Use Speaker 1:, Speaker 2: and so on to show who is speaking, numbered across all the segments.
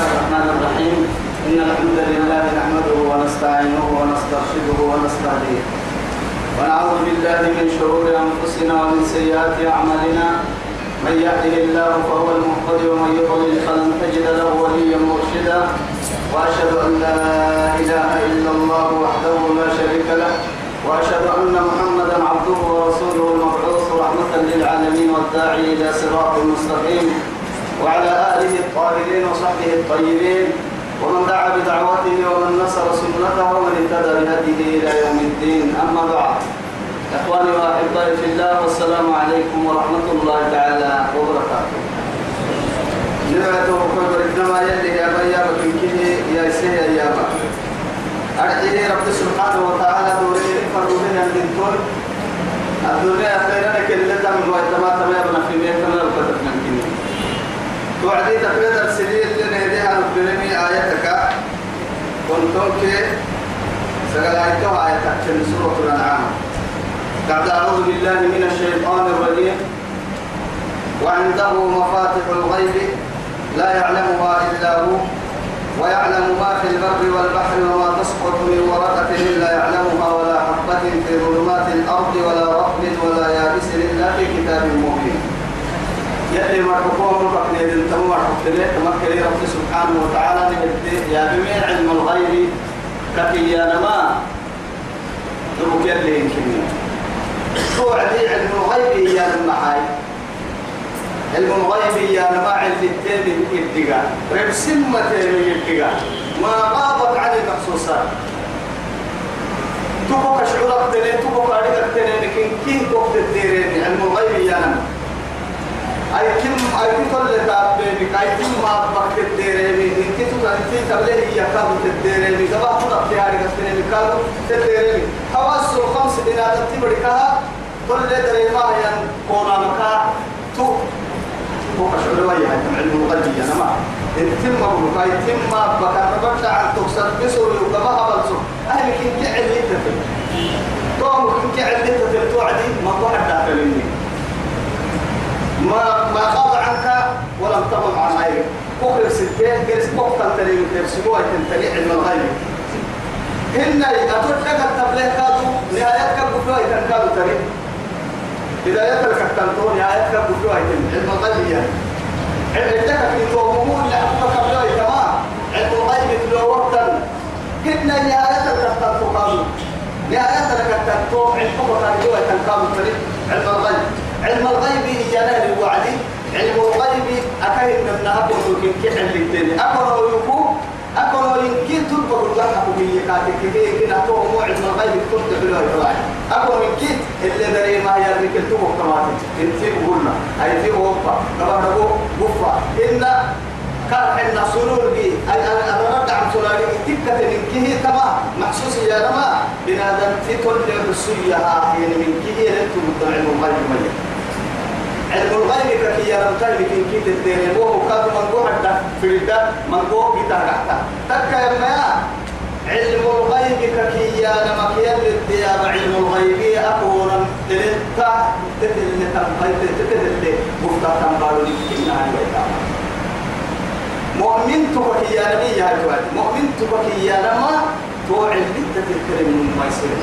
Speaker 1: الله الرحمن الرحيم إن الحمد لله نحمده ونستعينه ونسترشده ونستهديه ونعوذ بالله من شرور أنفسنا ومن سيئات أعمالنا من يهده الله فهو المهتدي ومن يضلل فلن تجد له وليا مرشدا وأشهد أن لا إله إلا الله وحده لا شريك له وأشهد أن محمدا عبده ورسوله المبعوث رحمة للعالمين والداعي إلى صراط مستقيم وعلى آله الطاهرين وصحبه الطيبين ومن دعا بدعوته ومن نصر سنته ومن اهتدى بهديه إلى يوم الدين. أما بعد إخواني وأحبائي في الله والسلام عليكم ورحمة الله تعالى وبركاته. نبعته كبر إنما يلي يا بيا بكين يا سيه يا با أرحيه رب سبحانه وتعالى دوري فرودين عند الدول الدنيا خيرا كل دم وإتما تما ابن في بيت ما ركضت من كني توعدي تقريد السنين اللي نهديها ربنا آياتك. كنتم كي سقال آياتها آياتك من سورة الأنعام. بعد أعوذ بالله من الشيطان الرجيم. وعنده مفاتح الغيب لا يعلمها إلا هو ويعلم ما في البر والبحر وما تسقط من ورقة إلا يعلمها ولا حبة في ظلمات الأرض ولا رطب ولا يابس إلا في كتاب مبين. يلي نيدن تمو مرحبا ليه؟ تمكن رب سبحانه وتعالى نهدي يا بمي علم الغيب؟ كفي يا نما. تبوك يلي يمكن توعدي علم الغيب يا المحاي علم الغيب يا نما علم التاني الدقاء رب سمة الدقاء ما غابت عن المخصوصات تبوك شعورك تنين تبوك عريقك تنين لكن كين توقت الديرين علم الغيب يا نما. أي كم أي كل تابع بك أي كم ما إن كنت أنت تبليه هي كابو الديرمي كما تبقى في هذه السنة كابو الديرمي حواس الخمس بنا تتبركها كل دريما ين كونا مكا. تو. هو مشعور ويا علم ما كعل يتفل توعدي ما هو حتى مني ما ما خاب عنك ولم تغم عن غيرك كفر ستين كرس بقطة تري من ترسموها تنتهي علم الغيب. هن أتوت لك التبليه كادو نهاية كبكوا يتنكادو تري. بداية الكتنتو نهاية كبكوا يتن علم الغيب يعني عندك في تومون لأبقى كبلوا يتما علم الغيب تلو وقتا. هن نهاية الكتنتو كادو نهاية الكتنتو علم الغيب يتنكادو تري. علم الغيب. علم الغيب إيانا للوعد علم الغيب أكاين من نهب وكين كحل للتاني أكونو يكو أكونو يمكن تنبغ الجنة بكي كاتك كي كنا تو علم الغيب كنت بلو الوعد أكونو يمكن اللي دري ما يرمك التوب كماتي. انتي قلنا أي تي وفا نقول وفا إن حنا سرور بي أي أنا رد عن سراري تكة من كيه تما محسوس يا رما. بنادم في كل رسولها يعني من كيه لنتم علم الغيب ميت. علم الغيب كي يرى تايم كين كيت الدين وهو كاد من قوم حتى في الدا من قوم بتاعتا تك يا ما علم الغيب كي يا لما كي الدياب علم الغيب أكون تلتا تتل تنبيت تتل مفتاح تنبالو لكنا عن مؤمن تبكي يا نبي يا جواد مؤمن تبكي يا لما تو علمت تذكر من ما يصير.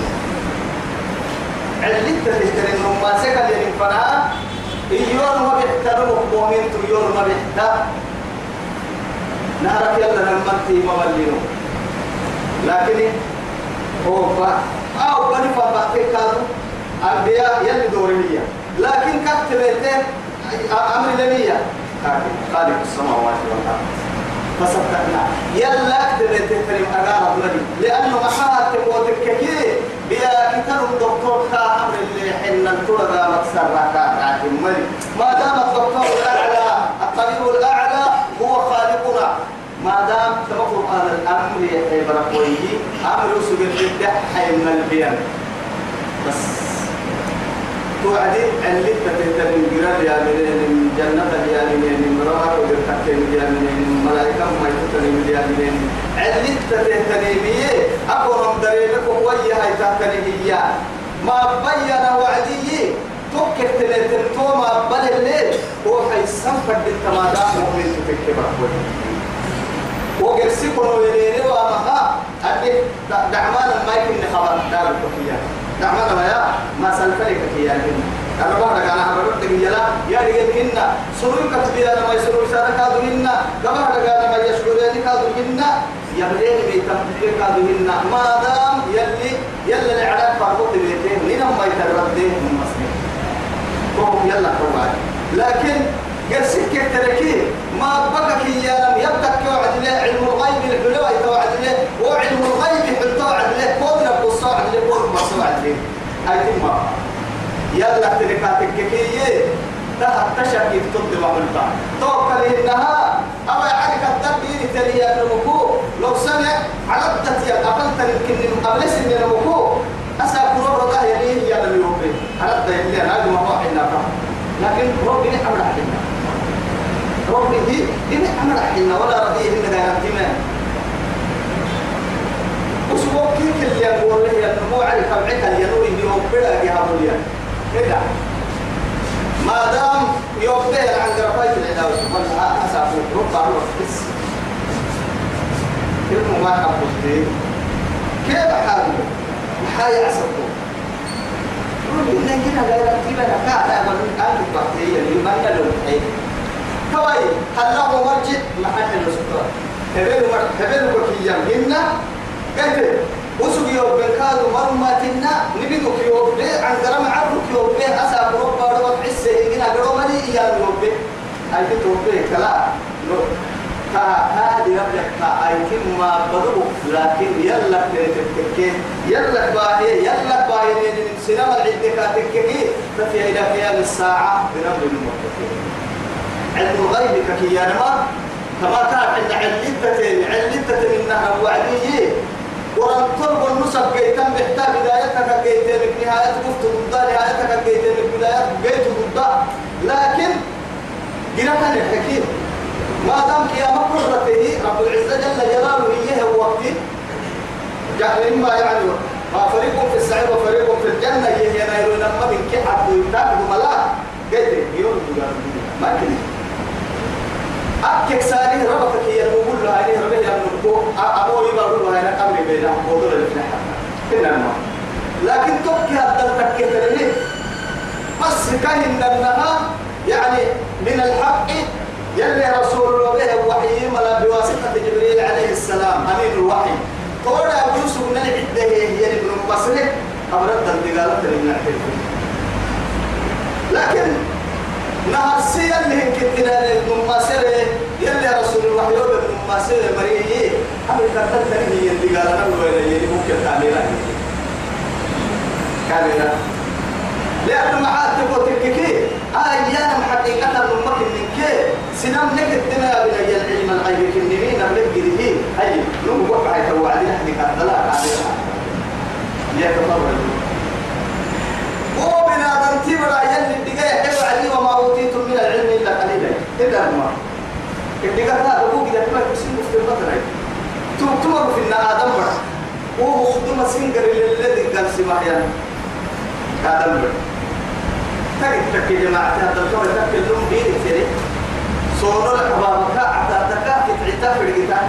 Speaker 1: علمت تذكر من ما سكت للفناء إيون ما بيحترم مؤمن تيون ما بيحترم نعرف يلا لما تي ما ولينو لكن هو فا أو بني فا بعتك كادو. أنبياء يلي دورية لكن كتبته أمر لكن خالق السماوات والأرض. فصدقنا. يلا كتبته كريم أقارب نبي لأنه محاها تقوتك كي بيا كتاب الدكتور خا أمر اللي حنا الترى مكسر راكا ملي ما دام الدكتور الأعلى الطبيب الأعلى هو خالقنا ما دام تمر على بركويه أمر سجل الدح حي من البيان بس. توعدي اللي تتهتم من جرال يا من جنة يا من مراها ويرتكب يا من ملائكة ما يتتني يا من اللي تتهتم بيه أقول دريبك ويا هاي هي ما بين وعدي. توكل تلاتين توما بل الليل هو حيسان فرد التمادى مؤمن وقرسكم ويليني وما أدي دعمان ما يكن خبر دار الكفية دعمان ما يا ما سلفلك كيا بقول لك أنا هبرد تجيلا يا رجال هنا سرور كتبي أنا ما يسرور سارة كادو هنا كما لك أنا ما يشكر يعني كادو هنا يبلين بيتمتلك كادو هنا ما دام يلي يلا العلاج فرقت بيتين. لنا ما يتردين من هو يلا هو لكن قرسك تركيه ما بقى يا لم يبقى كوعد له. علم الغيب الحلوة يتوعد له. وعلم الغيب حلوة له. كون نبص وعد له كون نبص وعد له. هاي ما. يلا تركاتك كيكية. ده تشكي تطلب عملتا توكل إنها. أو يعني كتبين تريا نمكو لو سمع على التتيا قبلت يمكن قبل سنة نمكو أسأل قرب رضاه يليه يا نبي ربي. على التتيا هذا ما هو لكن ربي نحمل ربي دي دي نحمل حنا ولا رضيه إن غير اهتمام وسبوك كيف اللي يقول له النمو على كبعك الينوي يوم بلا جهة كده ما دام يوبيه عن قرفاية العلاوة والها أسافو ربع روح بس. كيف ما حبوتي كيف حاله؟ محايا عصبه يقول إن كنا لا يرتيب لك على من أنت بحثية لمن يلوم حي كواي هل له مرجع محل السلطان هبل مر هبل وكيا. هنا كيف؟ وسوق يوم بكادو مرمى تنا نبيدو كيوب بي عن كرام عرض كيوب بي أسا بروب بارو حسه إننا قرو ملي إياه يوب بي. أي كتوب بي كلا. كا هذه ربك كا أي كم ما بدو لكن يلا تتكي يلا باهي يلا باهي من سينما العدة تتكي ففي إلى قيام الساعة بنمر المتكي علم الغيب ككيانما كما كان عند علتين علتين إنها وعدية. ورن طلب النسب جيتم بحتى بدايتك جيتم نهاية كفت ضد نهايتك جيتم بداية جيت ضد. لكن جناها الحكيم. ما دام قيامة قدرته رب العزة جل جلاله إياه وقتي. جعل إما يعني ما فريق في السعير وفريق في الجنة إياه ينايرون لما من كحد ويتاكد ملا جيت يوم ما كنت أكيك سالي ربك هي المقول له هاي ربك يا نبو أبو يبغى له هاي أمر بينا موضوع الفلاحة كنا ما. لكن توكي هذا التكية ترى بس كان إنها يعني من الحق يلي رسول الله به وحي ملا بواسطة جبريل عليه السلام أمين الوحي. أبو يوسف من العدة هي ابن مبصره أبرد الدقالة من لكن نهر سيا اللي كتنا المماسرة يلي رسول الله يوم المماسرة مريء أمي كتبت تنهي اللي قال أنا وين يلي ممكن تعملها. كاملة لأن معاد تقول تككي أيام حقيقة الممكن من كي. سنام نكت تنا بنا العلم الغيب. كنمين أملك جديه أي نوم وقع يتوعد نحن كاتلا كاملة يتفرج وبنا تنتبر يلي الدقاء حلو علي وما أوتيتم من العلم إلا قليلا. إلا ما. الدقاء هذا هو كده كما يكسين في البطن تمر في النا آدم بر. وهو خدوم سنجر الذي قال سماحيا آدم بر. تجد تكي جماعة هذا الكون تكي اللون بين الثري صورة الحباب كاعتا تكا كتعتا في القتال.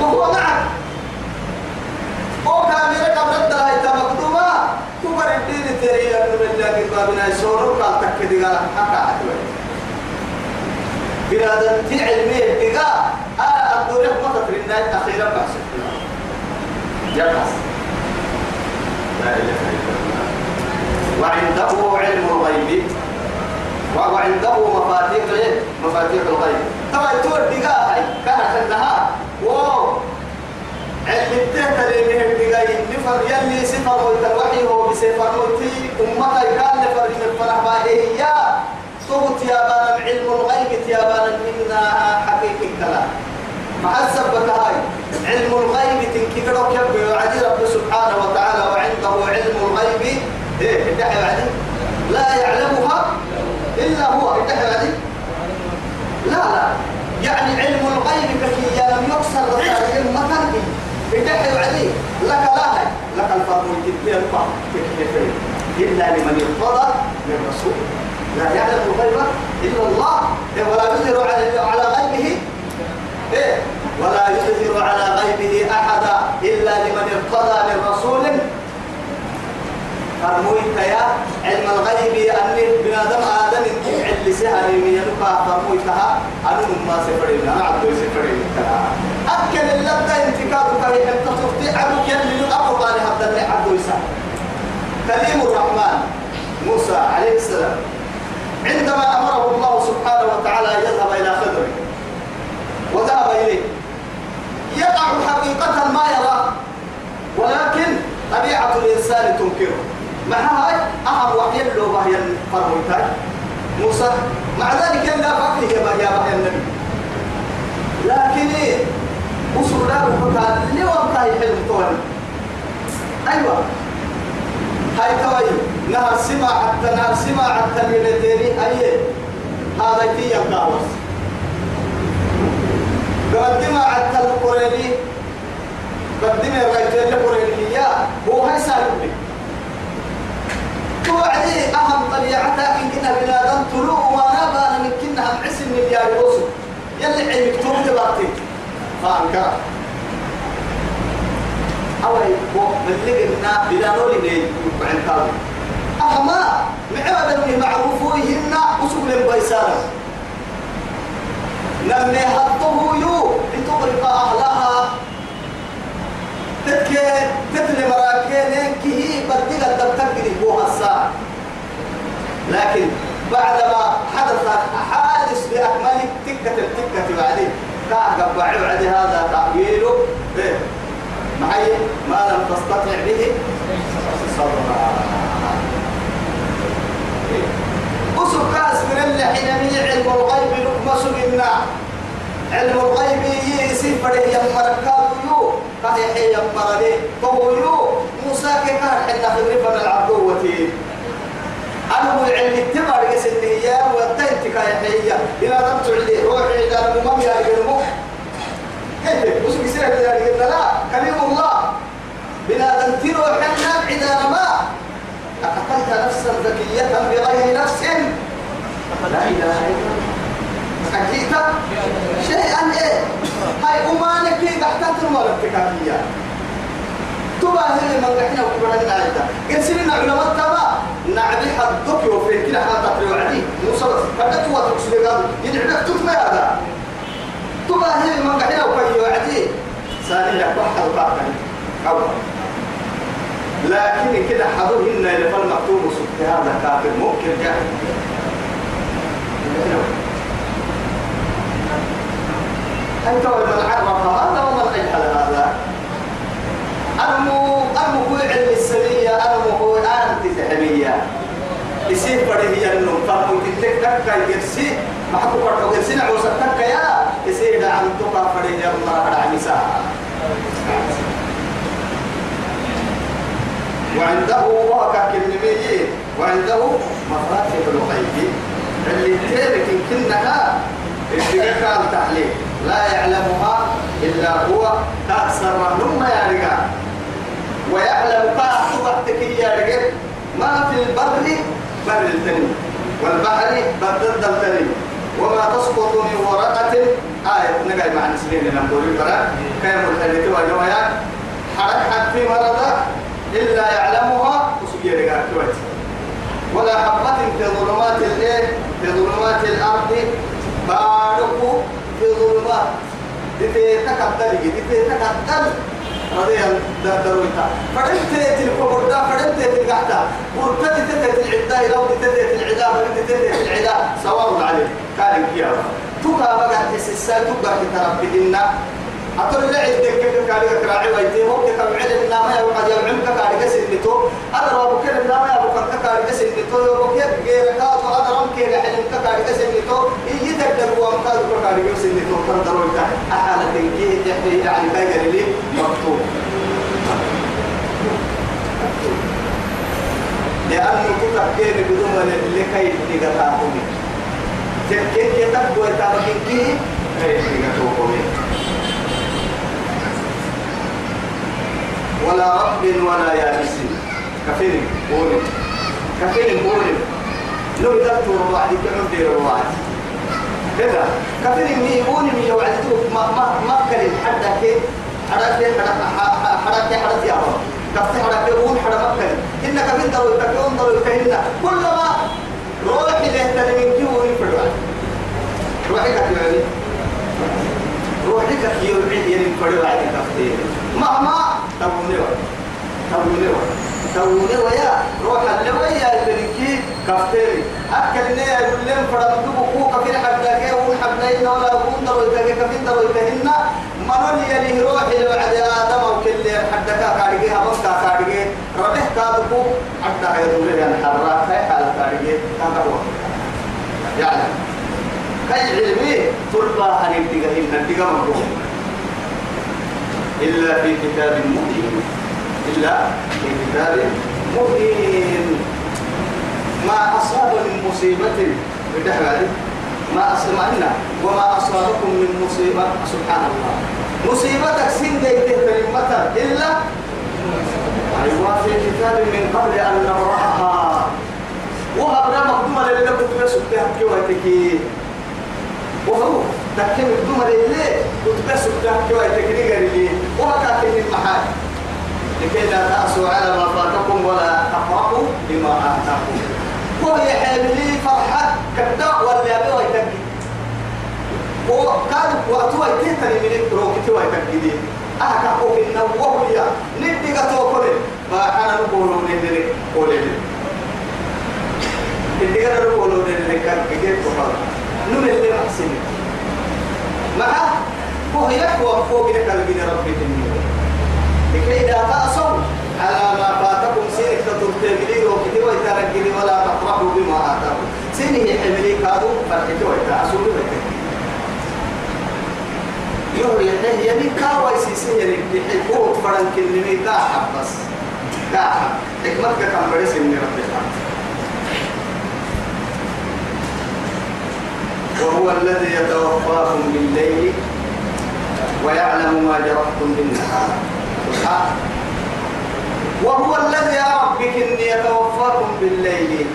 Speaker 1: معك. وكاميرا قبل الدلاء مكتوبة كبر الدين تري أنه من الله كتابنا يسورو قال تكدي قال حقا عدوى بلاد تعلمي بقى أنا أدور ما تفرنا أخيرا بحث يبحث لا إله إلا الله وعنده علم الغيب وعنده مفاتيح مفاتيح الغيب طبعا تقول بقى هاي كانت النهار واو علمتك اللي من الدقاي نفر يلي سفر والتوحي هو بسفر موتي أمتا كان نفر من الفرح باهي صوت يا علم الغيب يا بان إنها حقيقي كلام محسب هاي علم الغيب تنكيكرو كبه وعدي رب سبحانه وتعالى وعنده علم الغيب إيه ادعي بعدي لا يعلمها إلا هو ادعي بعدي لا. لا يعني علم الغيب كي لم يكسر رسائل مكان ادعي بعدي لك لا هي لك الفضل تبقى الفضل إلا لمن ارتضى من رسول. لا يعلم الغيب إلا الله. ولا يظهر على على غيبه. إيه ولا غيبه أحدا إلا لمن ارتضى من رسول. فرمويت يا علم الغيب أني بنادم آدم علي سهل يمينك فرمويتها أنا ما سفرين أنا سفرين. أكل اللبدا هي أن تفتي عبك يلي أبو طالي هبدا لي عبد كريم الرحمن موسى عليه السلام عندما أمره الله سبحانه وتعالى يذهب إلى خضر وذهب إليه يقع حقيقة ما يرى ولكن طبيعة الإنسان تنكره مع هاي أهم وحي له وهي فرموتاي موسى مع ذلك لا فقه يا بحي النبي لكن إيه له فقال ليه كاي حلم طول أيوة. هاي توي نهر سما حتى نهر سما حتى ليلتين أيه. هذا في يقاوس قدم حتى القريني. قدم الرجال القريني هو هاي سالبني توعدي أهم طبيعتها إن كنا بنادم طلوع وانا بانا من كنا هم عسل مليار وصل يلي علمك توم دبرتي فانكر أولي قلنا بلا نولي ني عن كاوي أهما معبد من معروف هن وسبل بيسارة نمي حطه يو لتغرق أهلها. تتكي تتلي مراكين كي بدي قد تقدر هو الساعة. لكن بعدما حدث حادث بأكمل تكة التكة بعدين كعب بعد هذا تأويله إيه؟ معي ما لم تستطع به صبرا أسر كاس من اللي حين من علم الغيب لكم سجنا علم الغيب يسير بره يمركاب يو كاه يحيى يمرده فهو يو موسى كان حنا خبرنا العبدوتي أنا مو العلم التبع رجس هي وتنت كايحية إلى لم تعلي روحي إلى المم يا رجل كيف وش بيصير يا رجل لا. كلام الله. بلا تنتير وحنا عندنا ما. أقتلت نفسا ذكية بغير نفس. لا إله إلا الله. أجيت. شيئا إيه. هاي أمانك كي تحتاج المرة تكافية تباهي من قحنا وكبرنا الآية سنين علماء تبا نعبي حدك وفي كلا حتى تريوعدي موصل فقط هو تقصد قال ينعبك تكما هذا؟ تباهي من قحنا وكيوعدي ساني لك واحد وقاعدة أول لكن كده حضرهن إلى فالمكتوب سبت هذا كافر ممكن جاهل أنت ومن عرف هذا ومن أجهل هذا أرمو أرمو هو علم السرية أرمو هو أنت ذهبية يصير فريه إنه فرمو تتك تكا يرسي ما حكوا فرمو يرسي نعوس تكا يا. يصير دعم تقع فريه الله على عمسا وعنده واقع كلمية وعنده مفاتيح الغيب. اللي تارك كنها اتقال تحليل. لا يعلمها إلا هو. تأثر نم يا رجال ويعلم كأحد وقتك يا ما في البر بر التنين والبحر بر التنين. وما تسقط من ورقة آية نقل مع نسلين لنا نقول القرآن كيف الحديث والجوايات حركت في مرضى إلا يعلمها وسبيل رجال ولا حبة في ظلمات الإيه؟ في ظلمات الأرض. بارك في ظلمات. دي تكتل دي تكتل رضي درويتا فدمت تلك بردا فدمت تلقحتا وركت تتت العدا لو تتت العدا فدمت تتت العدا سواء عليه كان كيا تكا بقى تسسا تكا كتربهن أقول لا عندك كيف كاري كراعي ويتي؟ هو كم علم نام يا وقد يوم كاري كسنتو أنا رب كل نام يا وقد كاري كسنتو يوم كيف غير كاتو أنا رم كي علم كاري كسنتو يجي تقدر هو أمكاد كاري كسنتو تقدر ويتا أحالة تنكيه تحدي يعني كاي لي مكتوب لأنه كتب كين بدون لكي تيجاتهم تكين كتب ويتابعين كيه كي تيجاتهم ولا رب ولا يابس. كفين بولي كفين بولي لو دكتور واحد كم دير واحد كذا كفين مي بولي مي وعدتو ما ما ما كلم حتى كي حرك حرك حرك يا رب كفت حرك يقول حرك مكة إنك من دلو تكون دلو كهنا كلما روحي له تنمين كيو يفرع روحي كتير روحي كتير يفرع كفتين مهما تبوني تبوني توني ويا روح اللي ويا البنكي كفتيري أكل نيا يقول لهم فرمتو حبنا كي وقول حبنا إنا ولا أقول دروا يتهي كفير دروا يتهينا منون يلي روح الوعد آدم وكل حدك كارجي هم كارجي ربح كادكو حتى يدور يعني حرات هاي حال كارجي كذا هو. يعني كي علمي؟ تربى هنبتغى هنا نبتغى مبروك إلا في كتاب مبين. إلا في كتاب مبين ما أصاب من مصيبة بدحر ما أسمعنا وما أصابكم من مصيبة. سبحان الله مصيبتك سن دي كلمة إلا أيوة في كتاب من قبل أن نبرأها. وهبنا مقدومة لنا كنت بس كي ويتكي وهو تكي مقدومة لله كنت بس كي ويتكي لي وهكا المحال لكي لا تأسوا على ما فاتكم ولا تفرحوا بما آتاكم. وهي حاملي فرحة كبدأ ولا أبي ويتكي وكان وقتها يتهتني من التروك توا يتكي أهكا قوك إنه وهو يا. ندي قطوة كله فأنا نقول ندري قولي ندي قطوة نقول ندري كان كيف تفضل نمل اللي محسن معه هو يقوى فوق الجن ربي تنمي لكي لا تأسوا على ما فاتكم سينك تتبتملي ويتركني ولا تفرحوا بما آتاكم سيني حملي كادوا فرحتوا ويتأسوا بما يوري يحيى يعني كاوي سيسي يعني بحبوت فرن كلمي كاحب بس. كاحب حكمتك كم بريس من رب وهو الذي يتوفاكم بالليل ويعلم ما جرحتم بالنهار. وهو الذي ربك إني يتوفاكم بالليل.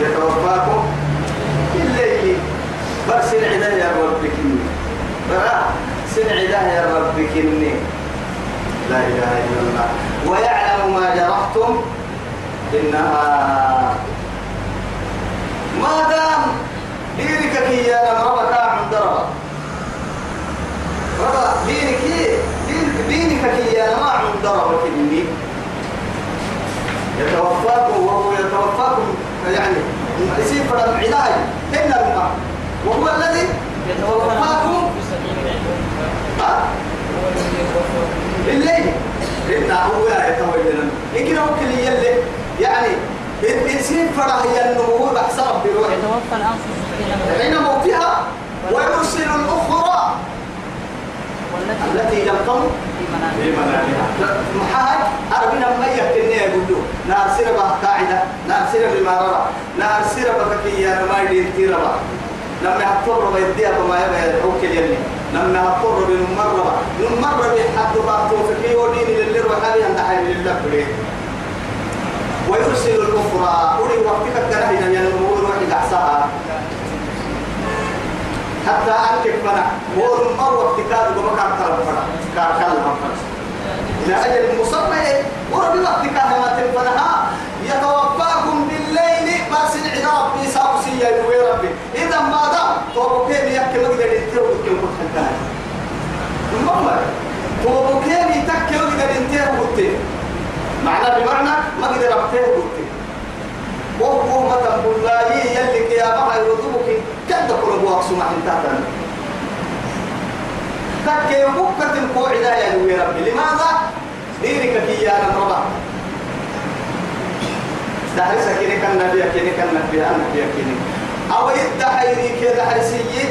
Speaker 1: يتوفاكم بالليل. بس العدا يا ربك برا سن عدا يا ربك لا إله إلا الله. ويعلم ما جرحتم. بالنهار ما دام دينك كي يا ربك عند ربك ربا دينك دين دينك كي يا ما عند ربك إني يتوفاكم وهو يتوفاكم يعني يصير فرد علاج إلا الماء وهو الذي يتوفاكم. بالليل إن هو لا يتوفاكم إن هو كل يلي يعني يصير فرد هي النمو بحسب بروح
Speaker 2: يتوفى الأنفس
Speaker 1: حين موتها ويرسل الأخرى التي لم تمت محاج أربنا ما يهتني يقولوا. نار سيرة قاعدة نار سيرة بماررة نار سيرة بكية ما يدين تيرة لما يحطر بيديها بما يبقى يدعوك يلي. لما يحطر بنمرة نمرة بحد باطو فكي ودين للي روحاني عند حي لله كله ويرسل الأخرى أولي وقتك الدرهنا ينمو. روحي دعسها حتى أنك فنا هو المر وقتكاد وما كان كلام فنا كان كلام فنا إلى أجل مسمى ورب وقتكاد ما تنفنها يتوفاكم بالليل. بس العدا ربي ساقسي يا ربي. إذا ما دام توبكين يكي مقدر ينتهي وكيف كنت حكاية المهم توبكين يتكي مقدر ينتهي وكيف معنى بمعنى ما قدر أبتهي وكيف وهو متى بالله يلي قيامها يرضبك كد كل ابو اقسم عن تاتن تك يبقى تنقو عدايا يا ربي. لماذا؟ دينك كي يا رب دهر سكينك النبي كينك النبي النبي كينك أو يدحيني كذا حرسي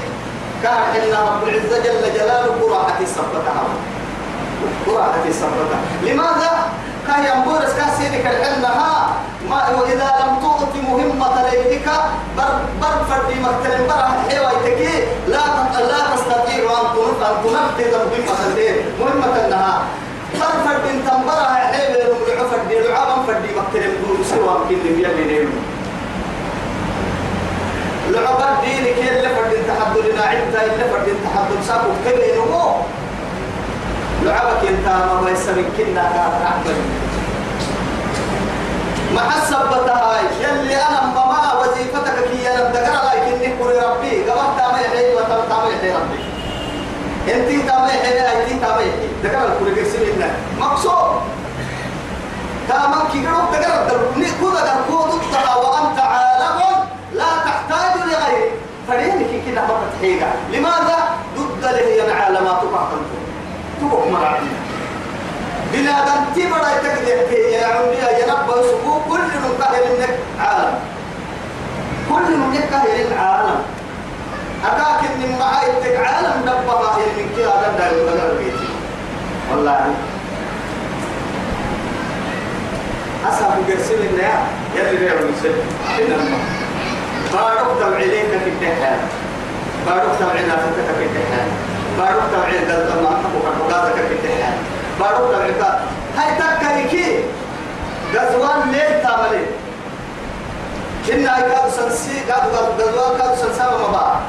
Speaker 1: كان حنا رب العزة جل جلاله قراءة السبتها قراءة السبتها لماذا؟ كان ينبورس كاسينك الحنها ما وإذا لم تعطي مهمة ليلك بر بر فردي مكتل برا حيوة تكي لا لا تستطيع أن تنفذ أن تنفذ مهمة الليل مهمة النهار بر فردي تنبرا حيوة رمع فردي لعابا فردي مكتل بدون سوى يمكن يلي نيم لعبا دينك يلي فردي تحدث لنا عدة يلي فردي تحدث سابق كبير لعبك انت ما بيسمن كنا رحمة مع السبتها يلي أنا ما وظيفتك كي أنا دقر لكني قول ربي قبل تامي حي وتامي حي ربي انت تامي حي انت تامي حي دقر الكل قسم لنا. مقصود. تامن كي قرب دقر الدرب. كودا دقر كودا وأنت عالم لا تحتاج لغيره. فرينك كده مرة حيقة لماذا؟ ضد له العالمات بعضكم تبقى مرعبين بنادم تبرا تقدر يا عمي يا رب سبو كل من قهر منك عالم. كل من قهر العالم أكاك من معايتك عالم دبها من هذا دايما بدل بيتي. والله. أصحاب قرسل النيا يلي بيعوا المسلم إنما بارك تبعيليك في التحال. بارك تبعينا فتك في التحال. بارك قد ما أنتبه كالبقاتك في التحال. بارك تبعيك هاي تكايكي غزوان ليل تاملي. كنا كادو سنسي كادو غزوان كادو سنسا ما با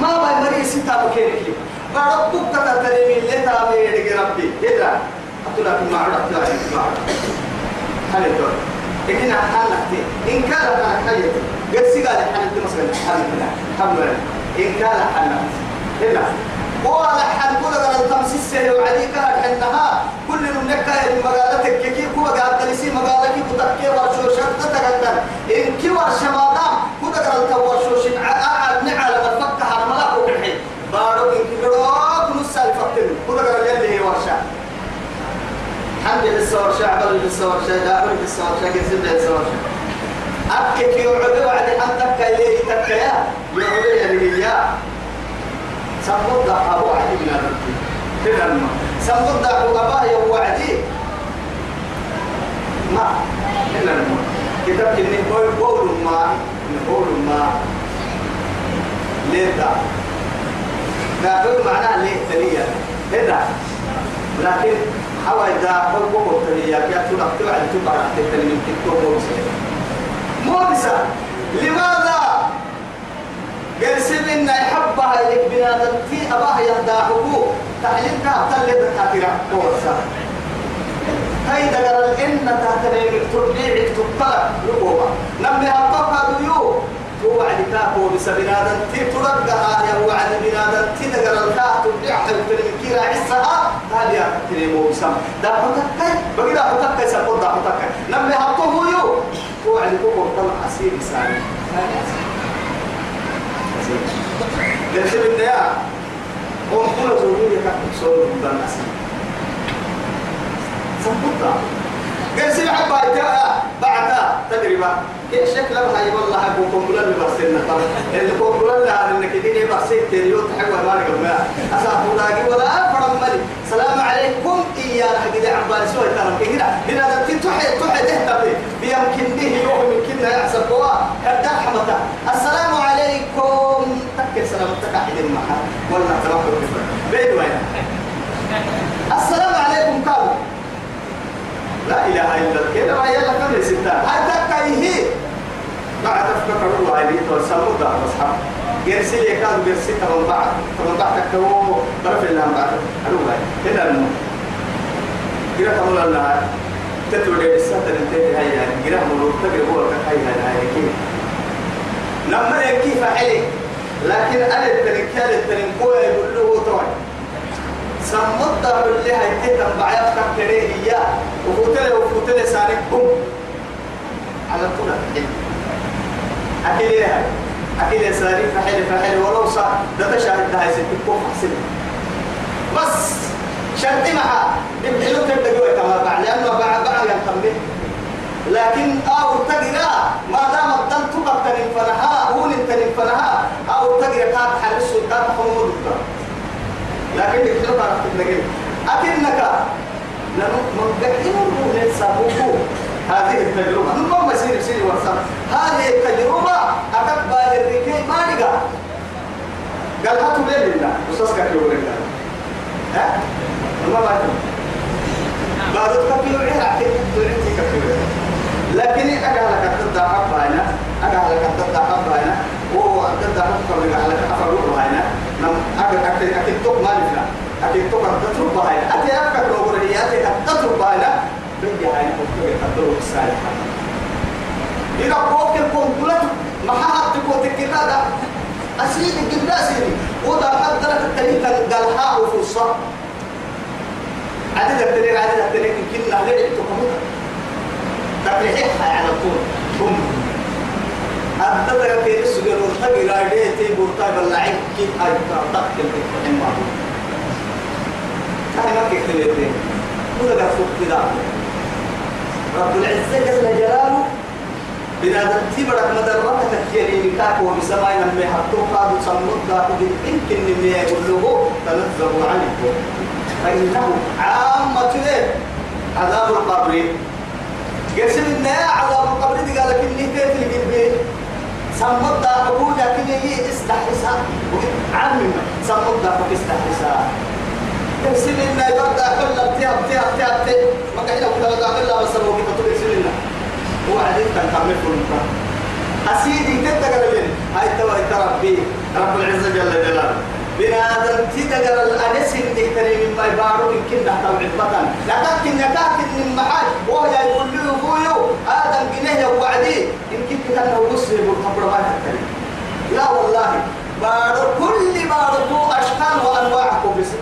Speaker 1: ما باي مري ستا بكيركي بارك بكتا تريمي ليل تامي يدك ربي. إذا أتلا في معرض أتلا في معرض هل الدور إحنا حالك إن كان لك حياتي قد سيقال حالك مثلا حالك حمد إن كان حالك هنا ولا حد كل قال تمسيس سهل وعليك حنها كل نملك مقالتك كي كو قال تلسي مقالك كتكي ورشو شرط تقدر إن كي ورش ما دام كو قال تورشو شن عاد نعلم الفك حرملا وكحي بارو إن كي قروك نص الفكر كو قال يلي هي ورشا حمد للسور شعب للسور شعب كسب للسور شعب أكك يوعد وعد أنتك إليه تكيا يوعد يليه سمود أبو عدي من ما سمود أبو أبا يو وعدي. ما؟ ما كتاب كني قول قول ما قول ما. ليه ده معناه ليه هنا لكن حوا إذا حبوا التليه يا ترى تبع تبع التليه من تكتب موسى. لماذا؟ قال سبنا يحبها لك بنادم في أباها يهداه تعليم تهتل دكاترة كورسا هاي دقر الإن تهتل تربيع تطلع ربوبا. نمي أطبها ديو هو وعد كاكو بسبنادم تي ترقها يا وعد بنادم تي دقر الكاه تربيع حلتر من كيرا عسها هذه يا كريمو بسم. دا حتكي بقي دا حتكي سبب دا حتكي نمي أطبه يو هو وعد كوكو طلع أسير بساني هاي أسير قلت من يا قوم كل زوجي كتب صور من الناس سبطة قال بعدها بعدها تقريبا كيف شكل هاي والله أبو كمبلا اللي برسلنا؟ اللي كمبلا اللي إنك تيجي برسل تريو تحول ما نقول ما أصاب ولاقي ولا أفرم ملي سلام عليكم. إيانا كده عبال سوى ترى. كده هنا؟ ده تحي تحي تهتم بيمكن به يوم يمكن يحسب هو كده حمته السلام عليكم. تكر سلام تكحد المحل ولا تروح بيد وين؟ السلام عليكم كابو. لا إله إلا الله. كده ما يلا كم ستة. هذا كايه بعد تفكر الله عليه توسلوا ده أصحاب. جرسي لي كان جرسي تمام بعد. تمام بعد كتو طرف اللي هم بعد. أروح هنا المو كده تقول الله تتولي السنة تنتهي هاي يعني كده ملوك تبي هو كهاي هاي هاي كده لما كيف عليك لكن أنا التنكال التنكوة يقول له طبعا سمت اللي هاي تهتم بعيات كبيرة هي وفتلة وفتلة سارك بوم على طول أكيد هاي أكيد ساري فحل فحل ولو صار ده تشاهد ده هاي ست بوم حسن بس شرطي معها بحلو تبدأ كما بعد لأنه بعد بعد ينتمي لكن أو تقرأ ما دام الدم تبقى تنين فنها هو تنين فنها أو تقرأ كاب حرس كاب حمود لكن يكتب على تنقل أكنك لأنه من سابوكو هذه التجربة. نمم مسير سير ورسم هذه التجربة أكبر الركي ما نقع. قال هاتوا ليه لله أستاذ كاكيو لله ها؟ ما بعد بعد كاكيو عيه عكيد توريتي كاكيو لكن أجا لك تدع حبا هنا لك تدع حبا هنا هو تدع حبا هنا نم أجا أكيد أكيد توك ما نفنا أكيد تقعد تترك هاي أتي أفكر لو قرية أتي تترك هاي لا بيجي هاي كنت تقدروا الصالحة إذا قوك الكون كلت ما حد تقول تكذا أسيد الجبل أسيد وده قدرت التاريخ قال ها وفرصة عدد التاريخ عدد التاريخ يمكن لا غير تقوم تبريحها على طول ثم أبدا كيف سجل ورتقي لا يدي بورتا باللعب كي أي تطق الحين ما كان ما كيف ولا فوق كذا رب العزة جل جلاله بنادم تبرك مدرتك كيري نكاك وبسماء من يحطوك قادو صمت قادو يمكن من يقول له تنزه عنك فإنه عامة عذاب القبر. قسم النيا عذاب القبر قال لك إني كيف القلبين سمت دا حقوق لكن هي استحسا عامة سمت دا حقوق استحسا قسم النيا بردا كل تياب تياب تياب تياب ما كان يقول لك لا بس هو كتب قسم النيا وعدين كان تعمل كل أسيدي تتقل لين هاي توا ربي. رب العزة جل جلاله. بنادم تدقر الأنس اللي كريم ما يبارو يمكن نحتوى عدبطا لكن نكاك من محل. وهو يقول له فويو آدم جنيه وعدي. يمكن كان هو مسلم والخبر ما يحترم لا والله. بارو كل بارو أشكال وأنواع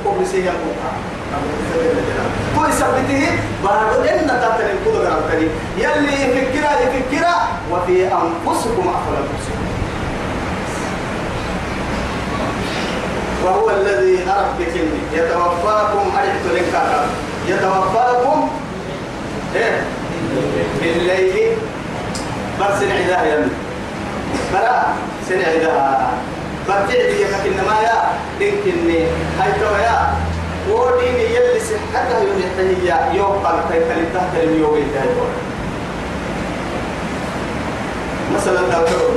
Speaker 1: كوبسية كل سبته بارو إن تاتل الكل غرام يلي يفكرا يفكرا وفي أنفسكم أفلا تبصرون وهو الذي أرف بكلمة. يتوفاكم أرحت لك يتوفاكم إيه؟ بالليل. بس ذا يمين بلا سنع ذا برتعدي إنما يا. لكني هاي يا. وديني يلي صحتها يوم يحتهي يوم قال تيتلي تحت اليوم يتهي مثلا دكتور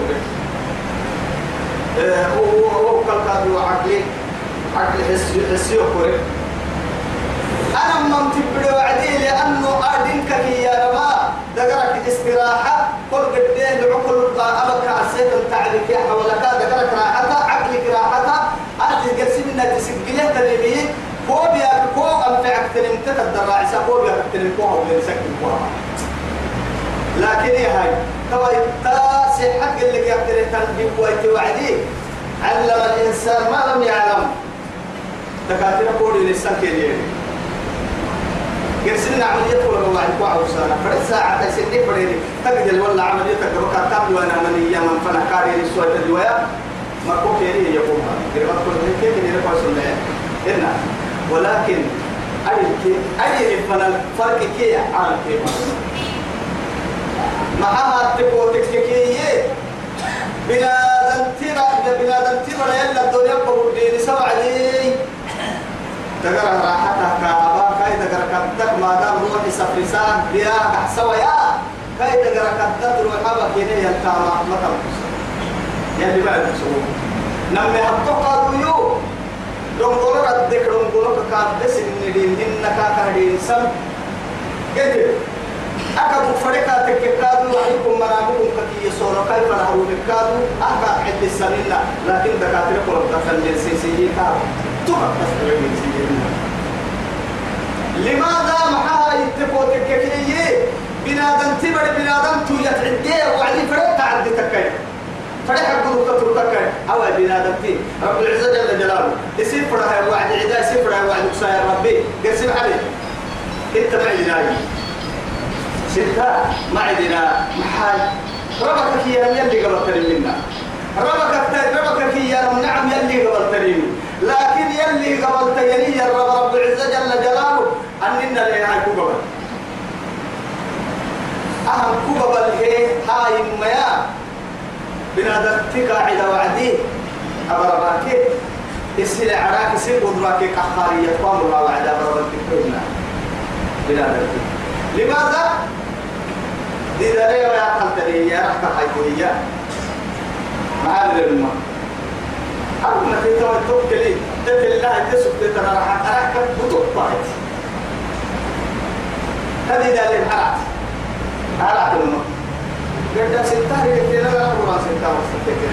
Speaker 1: هو كل كادو عقلي أنا ما متبدو وعدي لأنه أردنك يا رما دقرك استراحة. كل قدين لعقل أبك عسيت التعليق يا حولك. دقرك عقلك راحتها. أنت قسمنا تسجلها تلمي كو بيا كو أنفعك تلم تقدر راعسا كو بيا تلم كو هو بيسكن كو لكن يا هاي. توا تاسع حق اللي يقدر تنبيه ويتوعدي علم الإنسان ما لم يعلم. دكاترة قولي للسكين قرسلنا عملية ولا والله يكوا عوسانا فرد ساعة تسني فريني تقدر ولا عملية تقدر كتاب وأنا من أيام من فنا كاري لسوى الدوايا ما كو كيري يقوم قريبا كل كيف كيري لكوا سنة إنا ولكن أي أي فنا فرق كي على كيف معها تبو تككية بنادم ترى بنادم ترى يلا الدنيا بقول دين سبع دي تقرا راحتها كهبا كاي تقرا كتك ما دام روحي سفرسان بيا سوا يا كاي تقرا كتك روح هبا كيني يلتاما ما تنقص يلي بعد سووا نمي هتوقع يو دونغولو ردك دونغولو كاد سن دين هن كاكا دين سم كده أكبر فريقا تككادو وحيكم منامكم كي يصوروا كيف نهروا بكادو أهبا عد السنين لكن دكاترة قرب دفن جنسيسي كادو تبقى تسبب جنسيسي لماذا محاها يتقوا تككية بنادم تبر بنادم تو يتعدي وعلي فريق تعدي تكي فريق حقه كتر تكي أو بنادم تي. رب العزة جل جلاله. يصير فرها وعد عدا يصير فرها وعد كسايا ربي. قسم عليه انت معي نايم ستة ما عندنا محل ربك يا يلي قبل ترين منا ربك ربك يا نعم يلي قبل ترين لكن يلي قبل ترين يا رب العزة جل جلاله أننا لنا كوبا أهم كوبا هي هاي ميا بنادم تقاعد وعدي. أبرباكي يصير عراك يصير قدراك كحارية قام الله وعد أبرباكي بنادم لماذا؟ دي دليل يا قلتني يا رحمة حيثية معلم الماء أنا في تو توكلي تبي الله تسوق ترى راح أراك بتوقعت هذه دليل حرات حرات الماء قد ستة كتير لا أقول ستة وستة كتير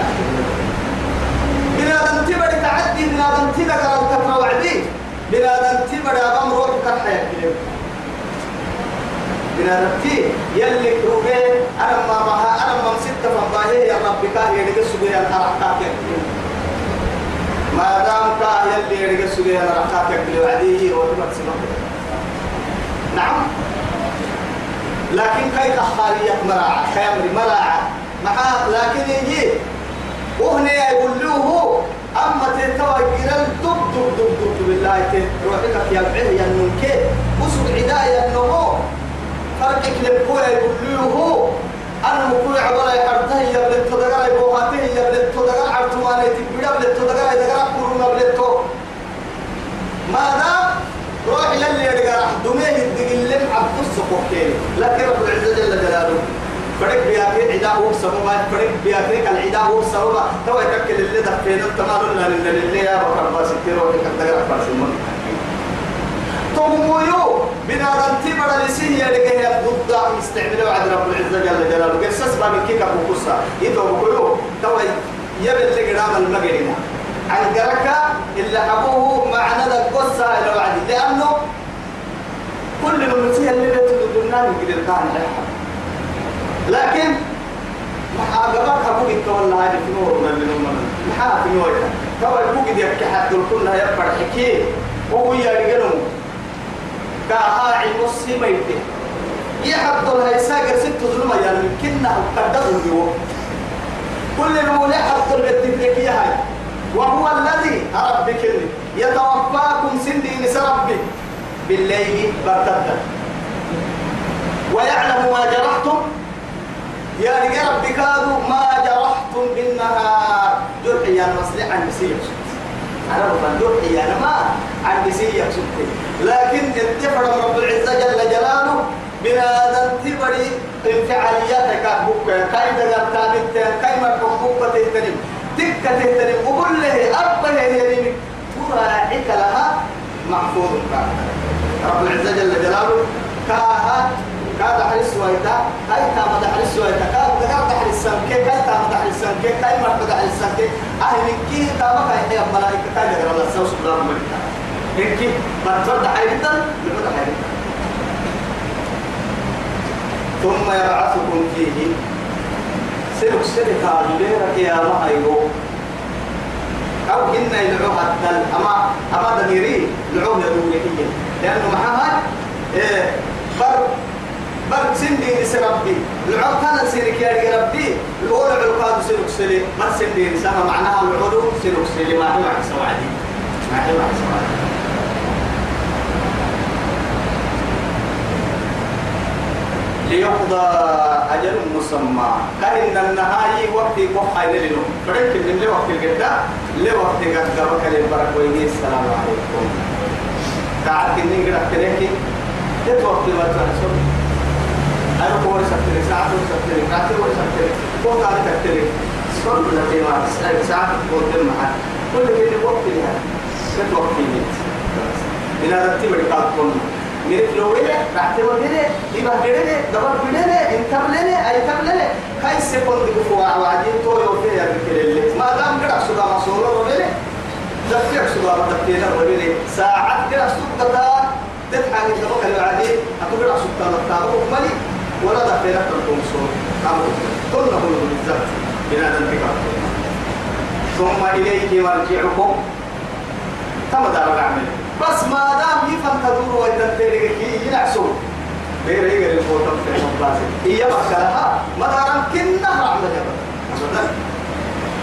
Speaker 1: بنادم تبرك تعدي بنادم تبرك لو تفرع وعدي بنادم تبدا غم روح كحيا كده بنادم تي يلي كروبه أنا ما بها أنا ما مسكت فضاه يا رب كاه يدك سبيا الحركات ما دام كاه يلي يدك سبيا الحركات كده وعديه وتبت سبب نعم. لكن كيف خالية مراعة كامري مراعة معاه لكن يجي. وهنا يقول له أما تتوى جرال دب دب دب دب بالله روحك يا بعيه يا نمكي وسب عداية النمو فرقك لبقوة يقول له أنا مقول عبارة يحرته يا بلد تدقر يبوهاته يا بلد تدقر عرتماني تبدا بلد تدقر يدقر كورونا بلد ما دام روح يلي يدقر دميه الدقل لم عبد السقوكين لكن رب العزة جل جلاله فرق بياكي عداء هو سببا فرق بياكي كالعداء هو سببا تو يتكل اللي دفين التمام لنا لله يا بكر باسكتير وكي كتغير باسمون تمويو بنا رنتي بڑا لسيه يا يا ضد استعملوا عند رب العزة جل جلاله. قصص باب كيكا بوكسا يدو بقولوا تو يبل اللي قدام المغرب عن قركا اللي أبوه معنى القصة إلى وعدي لأنه كل المسيح اللي بتدلنا يقدر كان لكن ما أقرأك أبوك والله هذه في نور من من محا في نور ترى أبوك دي أبكي حتى كلها يبقى حكي وهو يرجعون كهاعي نصي ما يبدي. يحط لها يساقر ست ظلمة يعني كنا قدروا اليوم كل المولى حط البتكليكية هاي. وهو الذي ربك يتوفاكم سندي نسربي بالليل برتدا ويعلم ما جرحتم. يا رجال كادوا ما جرحتم بالنهار. جرح يا مصلح عن بسيء أنا بقول جرح يا ما عن بسيء لكن اتفق رب العزة جل جلاله بنادم تبري انفعالياتك. بكة كاي دقر تابت كاي مركب بكة تهتنم تكة تهتنم وقل له أبا يهتنم تراعيك لها محفوظ. رب العزة جل جلاله كاها كاد حرس ويتا هاي تام حرس ويتا كاد دقار حرس سمكة كاي تام حرس سمكة كاي مركب حرس سمكة أهل كي تام كاي ملائكة كاي دقار الله سبحانه وتعالى هيك بترد بترد حيرتا ثم يبعثكم فيه. سلك سلك ليرك يا ما أو هن يدعو حتى أما أما دميري دعوه يدعو لأنه معها إيه بر بر سندي نس ربي العود كان سيرك يا ربي. الأولى بالقاد سلك سلي بر سندي نسمى معناها العود سلك سلي ما هي معك سوادي. ما هي معك سوادي. ليقضى أجل مسمى. كأن النهاية وقت وقت لنو؟ فرق من لي وقت الجدة لي وقت قد قبك للبرك ويني السلام عليكم. تعال كنين قد أكتريكي لت وقت ما تنسل أنا كوري سكتري ساعة وري سكتري فوق على سكتري سكون بلا تيما ساعة قلت معك؟ كل كده وقت لها. لت وقت يميت بنا رتب الكاتب. ميرك لو ويله رحت وديله يبقى كده دبر بدله انت بلله اي تبلله كاي سيكون دي فوا وعدين تو يوفي يا بكله ما دام كده سودا مسؤول وبله دفع سودا دفع وبله ساعات كده سودا تضحك إنت بقى العادي هتقول كده سودا دفع مالي؟ ولا دفع لك الكونسول كل هو بالذات. بنادم بك ثم اليه مرجعكم. كما دار العمل. بس ما دام يفهم تدور ويتنتهي كي ينعسو. غير غير الفوتو في المبلاسي هي بكرها ما دام كنا رحمة جبل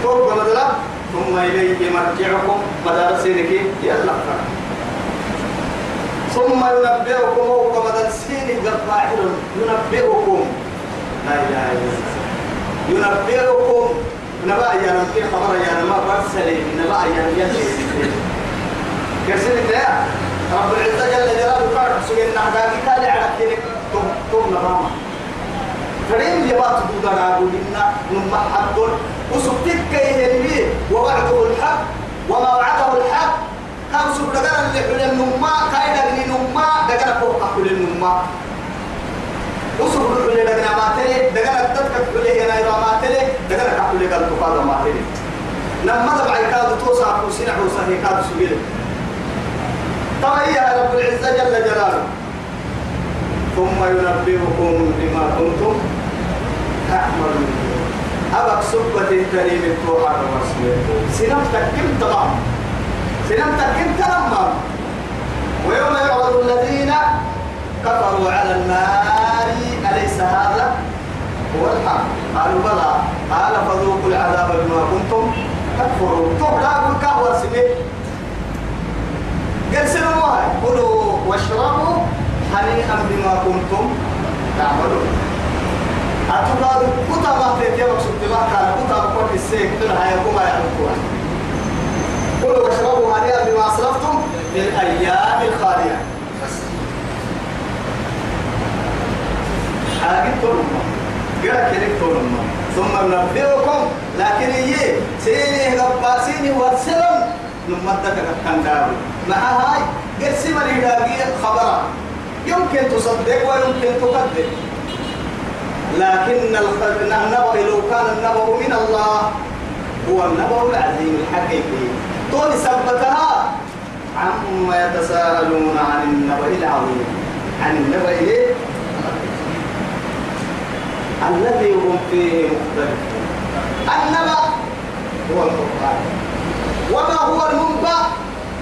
Speaker 1: فوق مدلا ثم إليه مرجعكم. مدار سيرك يلا ثم ينبئكم. هو مدار سيرك الظاهر ينبئكم. لا إله إلا الله. ينبئكم. نبأ يا نبي. خبر يا نبأ برسلي نبأ يا نبي. كسر ده. رب العزة جل جلاله قال سجن نهداك كالي على كيرك توم توم نرام فريم يبات بودنا بودنا نم حق. وسبتك كيه ووعده الحق وما وعده الحق. كان سب دقنا اللي حل النما كايدا اللي نما دقنا فوق حل النما وسب الحل دقنا ما تلي دقنا تدك حل هنا إذا ما تلي دقنا حل قال تقاد ما تلي نما تبع كاد توسع وسنع وسهي كاد سجل. طبعا يا رب العزة جل جلاله. ثم ينبئكم بما كنتم تعملون أبك سبة الكريم التوحى سنمتك كم تمام سنمتك كم تمام ويوم يعرض الذين كفروا على النار أليس هذا هو الحق؟ قالوا بلى. قال فذوقوا العذاب بما كنتم تكفرون. تهلا بالكهوة سبيل قال سنوا كلوا واشربوا هنيئا بما كنتم تعملون. أتقال كتا ما تيجي مقصود ما كان كتا بقول السيك تنها يقوم يعرفون كلوا واشربوا هنيئا بما أسرفتم في الأيام الخالية. حاجة تنمى قال كلك تنمى ثم ننبئكم لكن هي سيني غباسيني والسلام نمدك كان مع هاي قسم الهداقية خبرا يمكن تصدق ويمكن تكذب. لكن النبأ لو كان النبأ من الله هو النبأ العظيم الحقيقي. طول ثبتها عما يتساءلون عن النبأ العظيم. عن النبأ؟ الذي هم فيه مختلفون. النبأ هو القرآن. وما هو المنبأ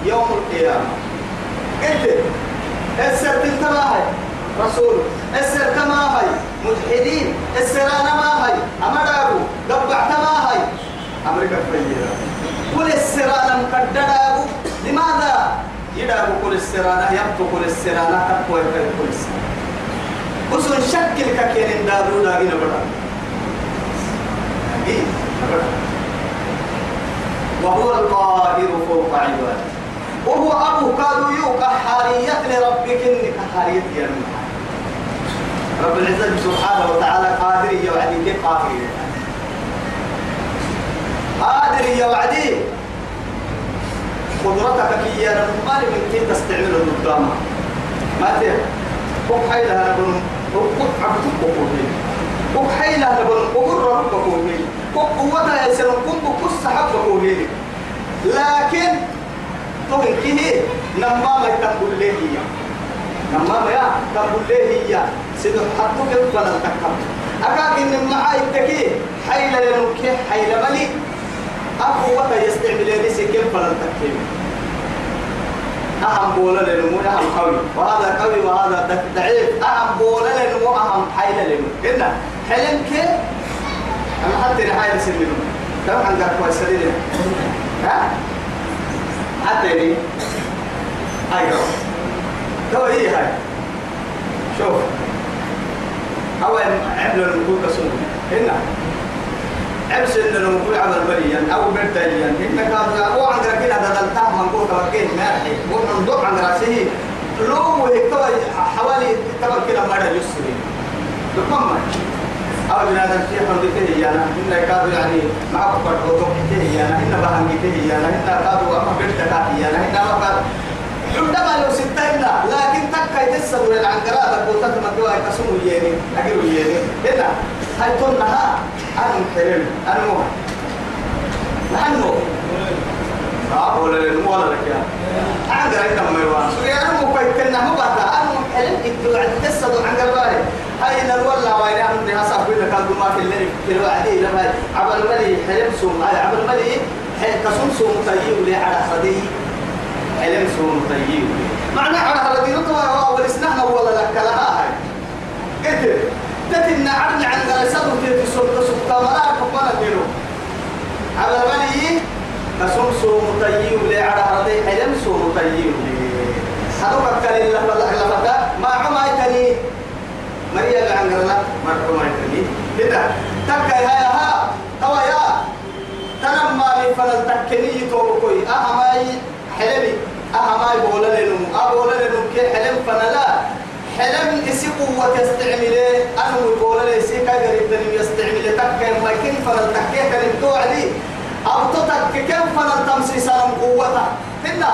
Speaker 1: يوم القيامة؟ قلت السر تنتبه رسول. السر كما هي مجحدين. السر أنا ما هي أمدارو قبعت ما هي أمريكا فيها كل السر أنا مقدر لماذا؟ يدعو كل السر أنا يبتو كل السر أنا تقوى كل السر وسن شكل ككين دارو لا ينبرا وهو القاهر فوق عباده. وهو أبو كادو يو كحارية لربك إني كحارية يا رب العزة سبحانه وتعالى قادر يا وعدي كيف قادر قادر يا وعدي. قدرتك كي يا رب من كيف تستعمل القدامى ما تيه قف حيلها نبن قف عبدك قفوهين قف حيلها نبن ربك قف قوتها يسرن قف قص حبك قفوهين لكن تقول كيه نما ما تقول له هي نما ما تقول له هي سيد حطوا كيف بدل تكتب أكاد إن معاي تكيه حيل لنكيه حيل ملي. أقوى يستعمل ليس كيف بدل تكيه أهم بولا لنمو أهم قوي. وهذا قوي وهذا ضعيف. أهم بولا لنمو أهم حيل لنمو. إن حلم كيف أنا حتى نحايل سنينو كم عندك كويس ها؟ حتى يعني هاي كم تو هي هاي. شوف. أول عمل النقود كسون هنا. عبس إن النقود على البرية أو برتاليا إنك هو عندك كده هذا التهم من قوة وكين مارحي. ومن ضوء عند رأسه. لو هيك حوالي تبع كده مرة يسري. بكم أو بنادم في حمد هي أنا إن كادوا يعني ما أفكر وضوء هي أنا إن بهان هي أنا إن كادوا أما بنت هي أنا إن ما كاد عندما لو ستين لكن تكا يتسد العنقرات قلت ما دوا يقسموا يني أجروا يني هنا هاي تنها أنا محرم أنا مو. لأنه آه ولا لنمو ولا لك يا. عنقر إنما ما يوان. سوري أنا مو كويس كنا مو بعد. أنا محرم إنتوا عند تسد العنقرات. هاي نرولا وين عندي هسا كل كان ما في اللي في الوعدي لما عبل ملي حلم سوم هاي عبل ملي حل كسوم سوم طيب لي على خدي؟ حلم سوم طيب. معنى على هذا رطوة والإسنان ولا لك لها هاي. قلت تتنا عن غرسات وتيت سلطة سلطة ولا كبار دينو عبل ملي كسوم سوم طيب لي على خدي؟ حلم سوم طيب هذا بكر الله ما عمايتني مريا عن غرنا مرحبا يتني كده تكا يا ها توا يا. تنمى من فلن تكني توبكوي أهماي حلمي. أهماي بولا لنم أبولا لنم كي حلم فنلا. حلم إسي قوة يستعمله أنا بولا ليسي كاي قريب دنم يستعملة. تكا ما كن فلن تكي كلم توعدي. أو تتك كم فلن تمسي سلام قوة. تنا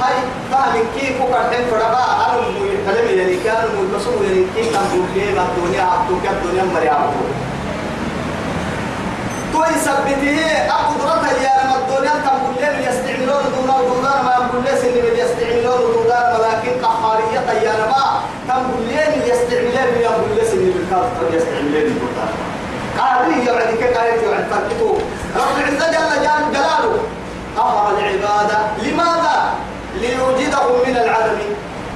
Speaker 1: هاي فاهم كيف وكان فربا مو كلام يعني كان بسمو يعني كيف كان بقول لي الدنيا عبدو كان الدنيا مريعبو تو توي سبته أقدرتها يا لما الدنيا تقول لهم يستعملون دون دونار ما يقول لهم إن يستعملون دونار ولكن قهارية يا لما تقول لهم يستعملون يقول لهم إن بالكافر يستعملون دونار قاري يعني كقاري يعني تركته رب العزة جل جلاله أمر العبادة لماذا؟ ليوجدهم من العدم.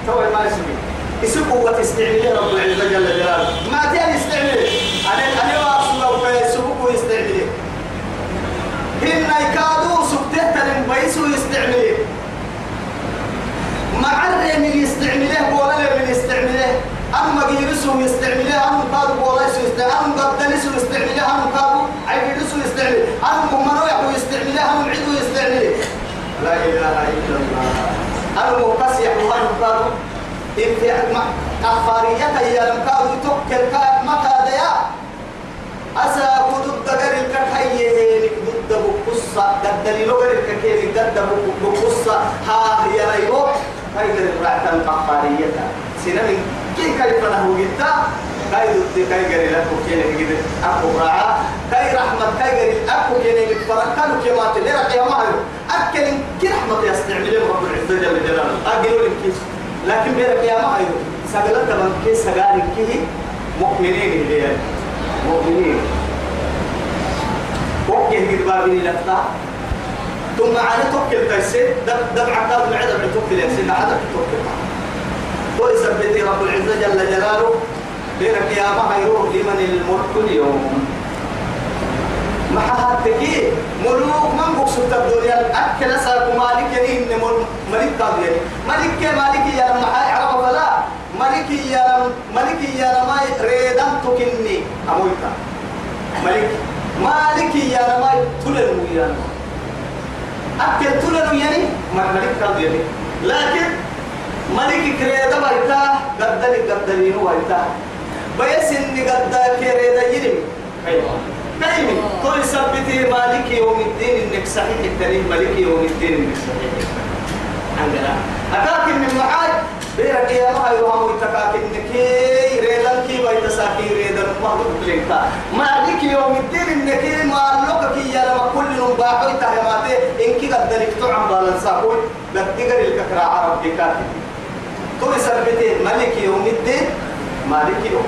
Speaker 1: تو ما يسمي. اسم قوة استعمال رب العزة جل جلاله. ما تاني استعمل أنا أنا واصل ويسوق ويستعمل إن يكادوا سبتة تلم بيسو يستعمل. معر من يستعمله ولا من يستعمله. أما جيرسو يستعمله أم قالوا ولا يستعمله أم قدلسو يستعمله أم قالوا عيدسو يستعمله أم مروح يستعمله أم عدو يستعمله. لا إله إلا الله. أنا مقصي الله قالوا إن أخبارية يا لم قالوا توكل ما كاديا أسا كدود دقر الكحية. ضد بقصة ضد لغر الكحية. ضد بقصة ها هي ريبو هاي الرعتة الأخبارية سنن كي كيف له جدا؟ كاي ضد كاي غير لك كي نجد أكو راعة كاي رحمة كاي غير أكو كي نجد فرقان كما تلقى يا مهر أكل كي رحمة يستعمل رب العزة جل جلاله. أقولوا لك كيس. لكن بيرك يا مهر سجلت من كي سجال كي مؤمنين اللي مؤمنين. وكيه قربابين لفتا. ثم على توكل تيسير دب دب عقاب معدة توكل يسير عدد توكل. ويثبت رب العزة جل جلاله. بينك يا ما يروح لمن الملك اليوم. ما حتكي ملوك من بقصد الدنيا. أكل ساق مالك يعني إن ملك قاضي ملك مالك يا لما عرف فلا. ملك يا ملك يا لما ريدم تكني أمويتا ملك. مالك يا لما تلل ويانا أكل تلل يعني ملك قاضي لكن ملك كريدا بايتا قدلي قدلين وايتا بيس إني قد يرم أيوة. كيف تو يثبتي مالك يوم الدين إنك صحيح. التاريخ ملك يوم الدين إنك صحيح. عندنا أكاك من معاي بيرك يا ما يوهم يتكاك إنك ريدان كي بايتا ساكي ريدان ما بقلنك مالك يوم الدين إنك ما لوكك يا لما كل نباحو يتهماتي إنك قدلك تعم بالنساكوي لتقر الككرا عرب بكاتي تو يثبتي ملك يوم الدين مالك يوم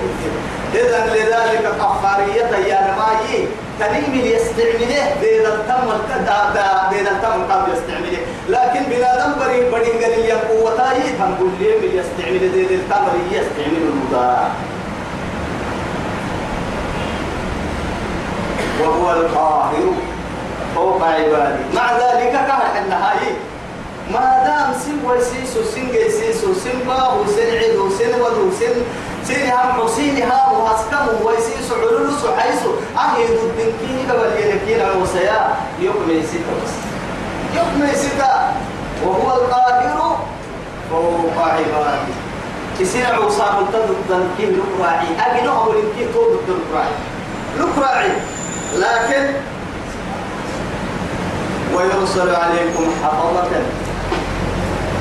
Speaker 1: إذا لذلك قهارية يا نمايي تنيم يستعمله بيد التم بيد التم قبل يستعمله. لكن بنادم بري بري قال لي قوتاي هم قل لي يستعمل بيد التمر يستعمل المضارع وهو القاهر فوق عباده مع ذلك كان النهاية. ما دام سن وسيسو سن جيسيسو سن باه سن عدو سن ودو سن سن هم حسين ها واسكم ويسيسو علول سحيسو أهيد الدنكين قبل ينكين وسيا. يوم يسيتا. بس يوم يسيتا. وهو القاهر. فوق عباده يصير عوصا ملتد الدنكين لقراعي أجنو أو الدنكين طول الدنكراعي لقراعي لكن ويرسل عليكم حفظة.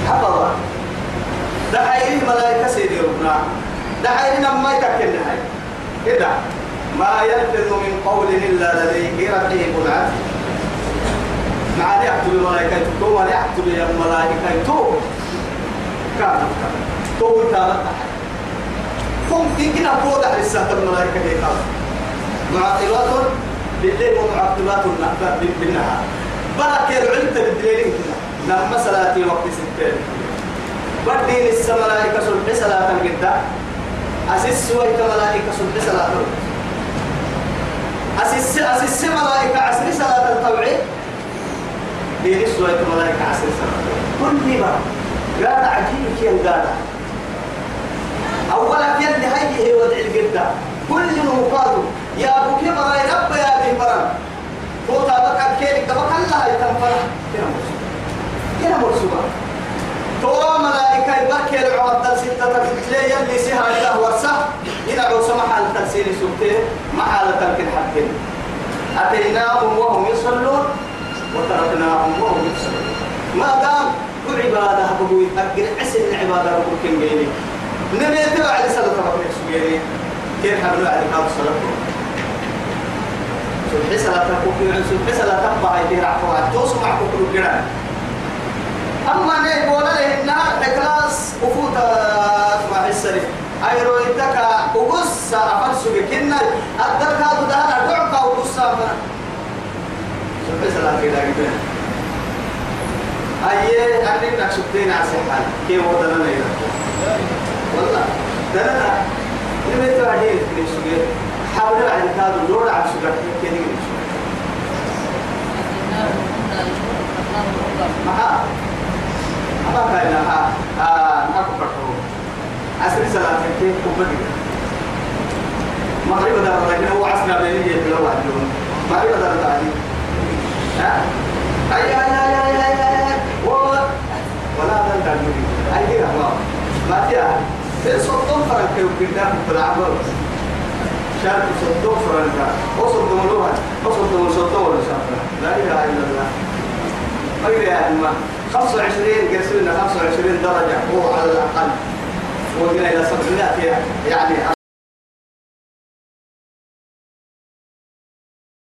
Speaker 1: حفظة دحين ملائكة سيدي ربنا. دحين ما يتكلم. هاي كده ما يلفظ من قول إلا لديه رقيب عتيد مع يكتب الملائكة تو يكتب الملائكة تو كان تو تابت هم تيجينا فوق على الساعة الملائكة دي معطلات بالليل ومعطلات بالنهار. بركة العلم بالدليل لما صلاتي وقت ستين بدين السملائكة صلح صلاة القداء أسس ويك ملائكة صلح صلاة أسس أسس ملائكة عصر صلاة الطوعي دين ويك ملائكة عصر صلاة كل ما قال عجيب كيان قال أولا هاي هي ودع القداء كل مقاضي يا أبو كبر يا رب يا أبي فرن هو تابك الكيل دبك الله يتنفر كنا مرسوبة كنا مرسوبة. تو ملائكة يبكي العوض ستة تتلي يلي سيها إله ورسة ينعو سمح التنسير سبته محالة تلك حقين أتيناهم وهم يصلون وتركناهم وهم يصلون. ما دام كل عبادة هبقوا يتأكد عسل العبادة ربك كم بيني نبي تبع لسنة ربك سبيني كيف حبلوا عليك هذا الصلاة سبح سلا تكوكي سبح سلا تبع هيدي رعفوا توسو معكو كل كده أما نه ولا له إنها إخلاص وفوت سبح السري أيرو إدك وقص أفرس بكنا أدك هذا ده أنا دعك وقص أفر سبح سلا كده كده أيه أني نكسبتين عسحان كيف ودنا نيرا والله دنا لمتى عديل في السجود حاول على هذا الدور على سجود كده معاه أما كان آه برضو عصر صلاة كيف كوبدي مغرب دار لكن هو عصر بيني يبلغ واحد مغرب دار تاني ها أي أي أي أي أي أي ولا دار تاني أي كده ما ما في صوتهم فرق كيف كده بتلعبوا شارك صوتهم فرق وصوتهم لوها وصوتهم صوتهم ولا شافنا لا إله إلا الله ما يا أما 25 قرسلنا 25 درجة هو على الأقل. وقنا إلى 700 يعني